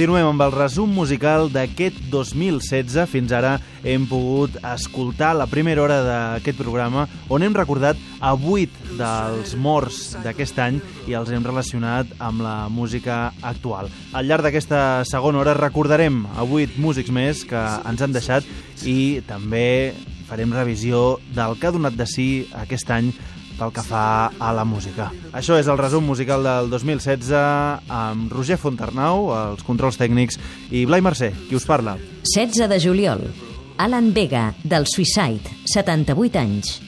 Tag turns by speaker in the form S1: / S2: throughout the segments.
S1: Continuem amb el resum musical d'aquest 2016. Fins ara hem pogut escoltar la primera hora d'aquest programa on hem recordat a vuit dels morts d'aquest any i els hem relacionat amb la música actual. Al llarg d'aquesta segona hora recordarem a vuit músics més que ens han deixat i també farem revisió del que ha donat de si aquest any pel que fa a la música. Això és el resum musical del 2016 amb Roger Fontarnau, els controls tècnics, i Blai Mercè, qui us parla.
S2: 16 de juliol. Alan Vega, del Suicide, 78 anys.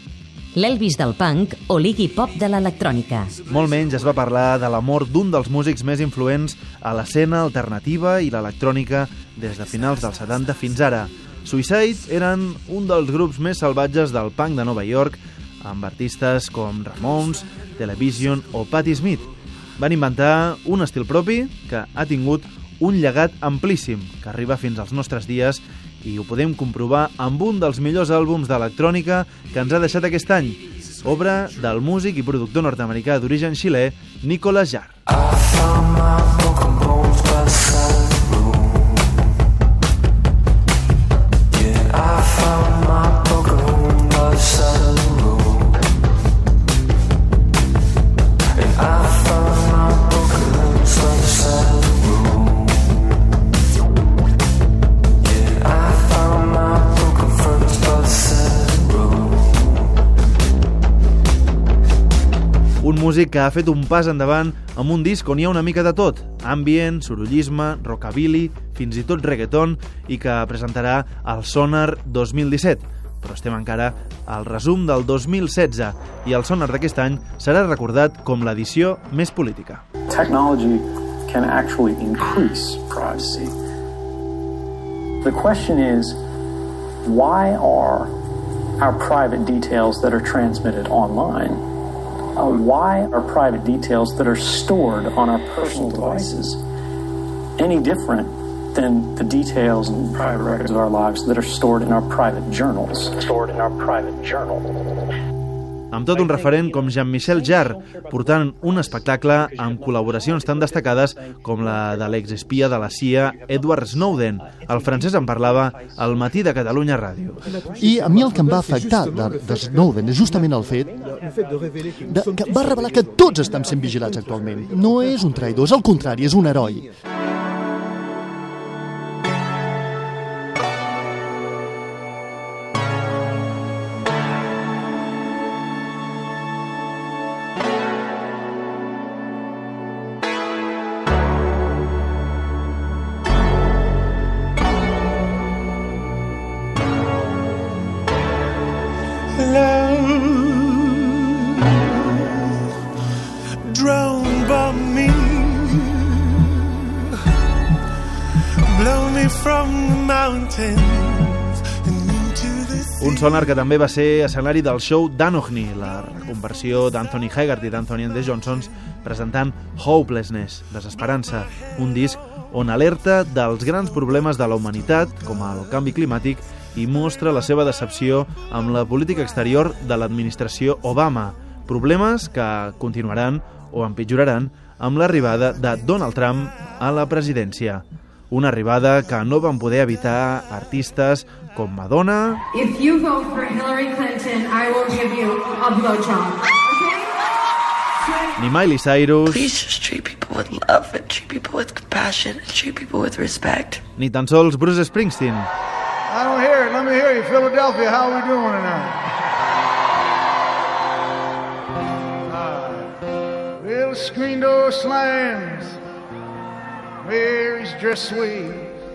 S2: L'Elvis del punk o l'Iggy Pop de l'electrònica.
S1: Molt menys es va parlar de la mort d'un dels músics més influents a l'escena alternativa i l'electrònica des de finals dels 70 fins ara. Suicide eren un dels grups més salvatges del punk de Nova York amb artistes com Ramones, Television o Patti Smith. Van inventar un estil propi que ha tingut un llegat amplíssim que arriba fins als nostres dies i ho podem comprovar amb un dels millors àlbums d'electrònica que ens ha deixat aquest any, obra del músic i productor nord-americà d'origen xilè, Nicolas Jarre. Músic que ha fet un pas endavant amb un disc on hi ha una mica de tot, ambient, sorollisme, rockabilly, fins i tot reggaeton, i que presentarà el Sonar 2017. Però estem encara al resum del 2016 i el Sonar d'aquest any serà recordat com l'edició més política.
S3: Technology can actually increase privacy. The question is, why are our private details that are transmitted online uh, why are private details that are stored on our personal devices any different than the details and private records of our lives that are stored in our private journals? Stored in our private journal.
S1: Amb tot un referent com Jean-Michel Jarre, portant un espectacle amb col·laboracions tan destacades com la de l'exespia de la CIA Edward Snowden. El francès en parlava al matí de Catalunya Ràdio.
S4: I a mi el que em va afectar de, de Snowden és justament el fet de, que va revelar que tots estan sent vigilats actualment. No és un traïdor, és el contrari, és un heroi.
S1: Un sonar que també va ser escenari del show d'Anohni, la reconversió d'Anthony Haggard i d'Anthony and Johnsons, presentant Hopelessness, Desesperança, un disc on alerta dels grans problemes de la humanitat, com el canvi climàtic, i mostra la seva decepció amb la política exterior de l'administració Obama, problemes que continuaran o empitjoraran amb l'arribada de Donald Trump a la presidència. Una arribada que no van poder evitar artistes com Madonna,
S5: If you vote for Hillary Clinton, I will give you a blowjob. Okay?
S1: ni Miley Cyrus,
S6: Please just treat people with love and treat people with compassion and treat people with respect.
S1: ni tan sols Bruce Springsteen.
S7: I don't hear it. Let me hear you. Philadelphia, how are we doing tonight? Right. Little screen door slams. Mary's dress sweet.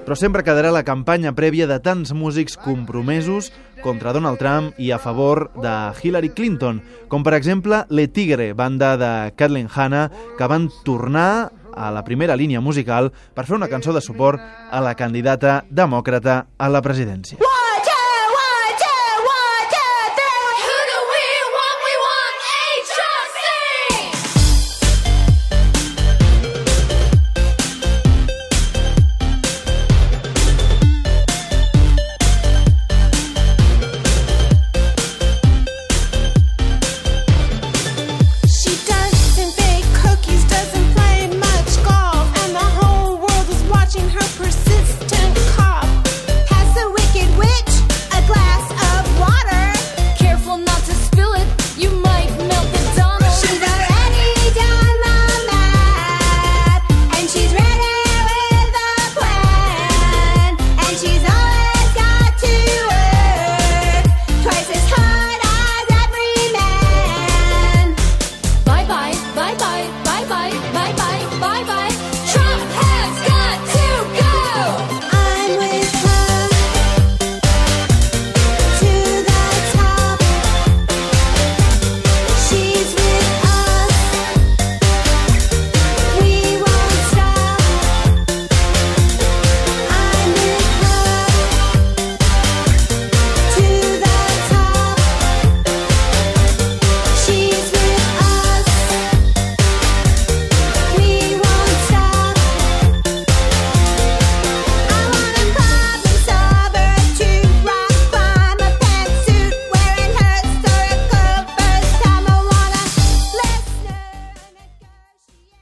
S1: Però sempre quedarà la campanya prèvia de tants músics compromesos contra Donald Trump i a favor de Hillary Clinton, com per exemple Le Tigre, banda de Kathleen Hanna, que van tornar a la primera línia musical per fer una cançó de suport a la candidata demòcrata a la presidència.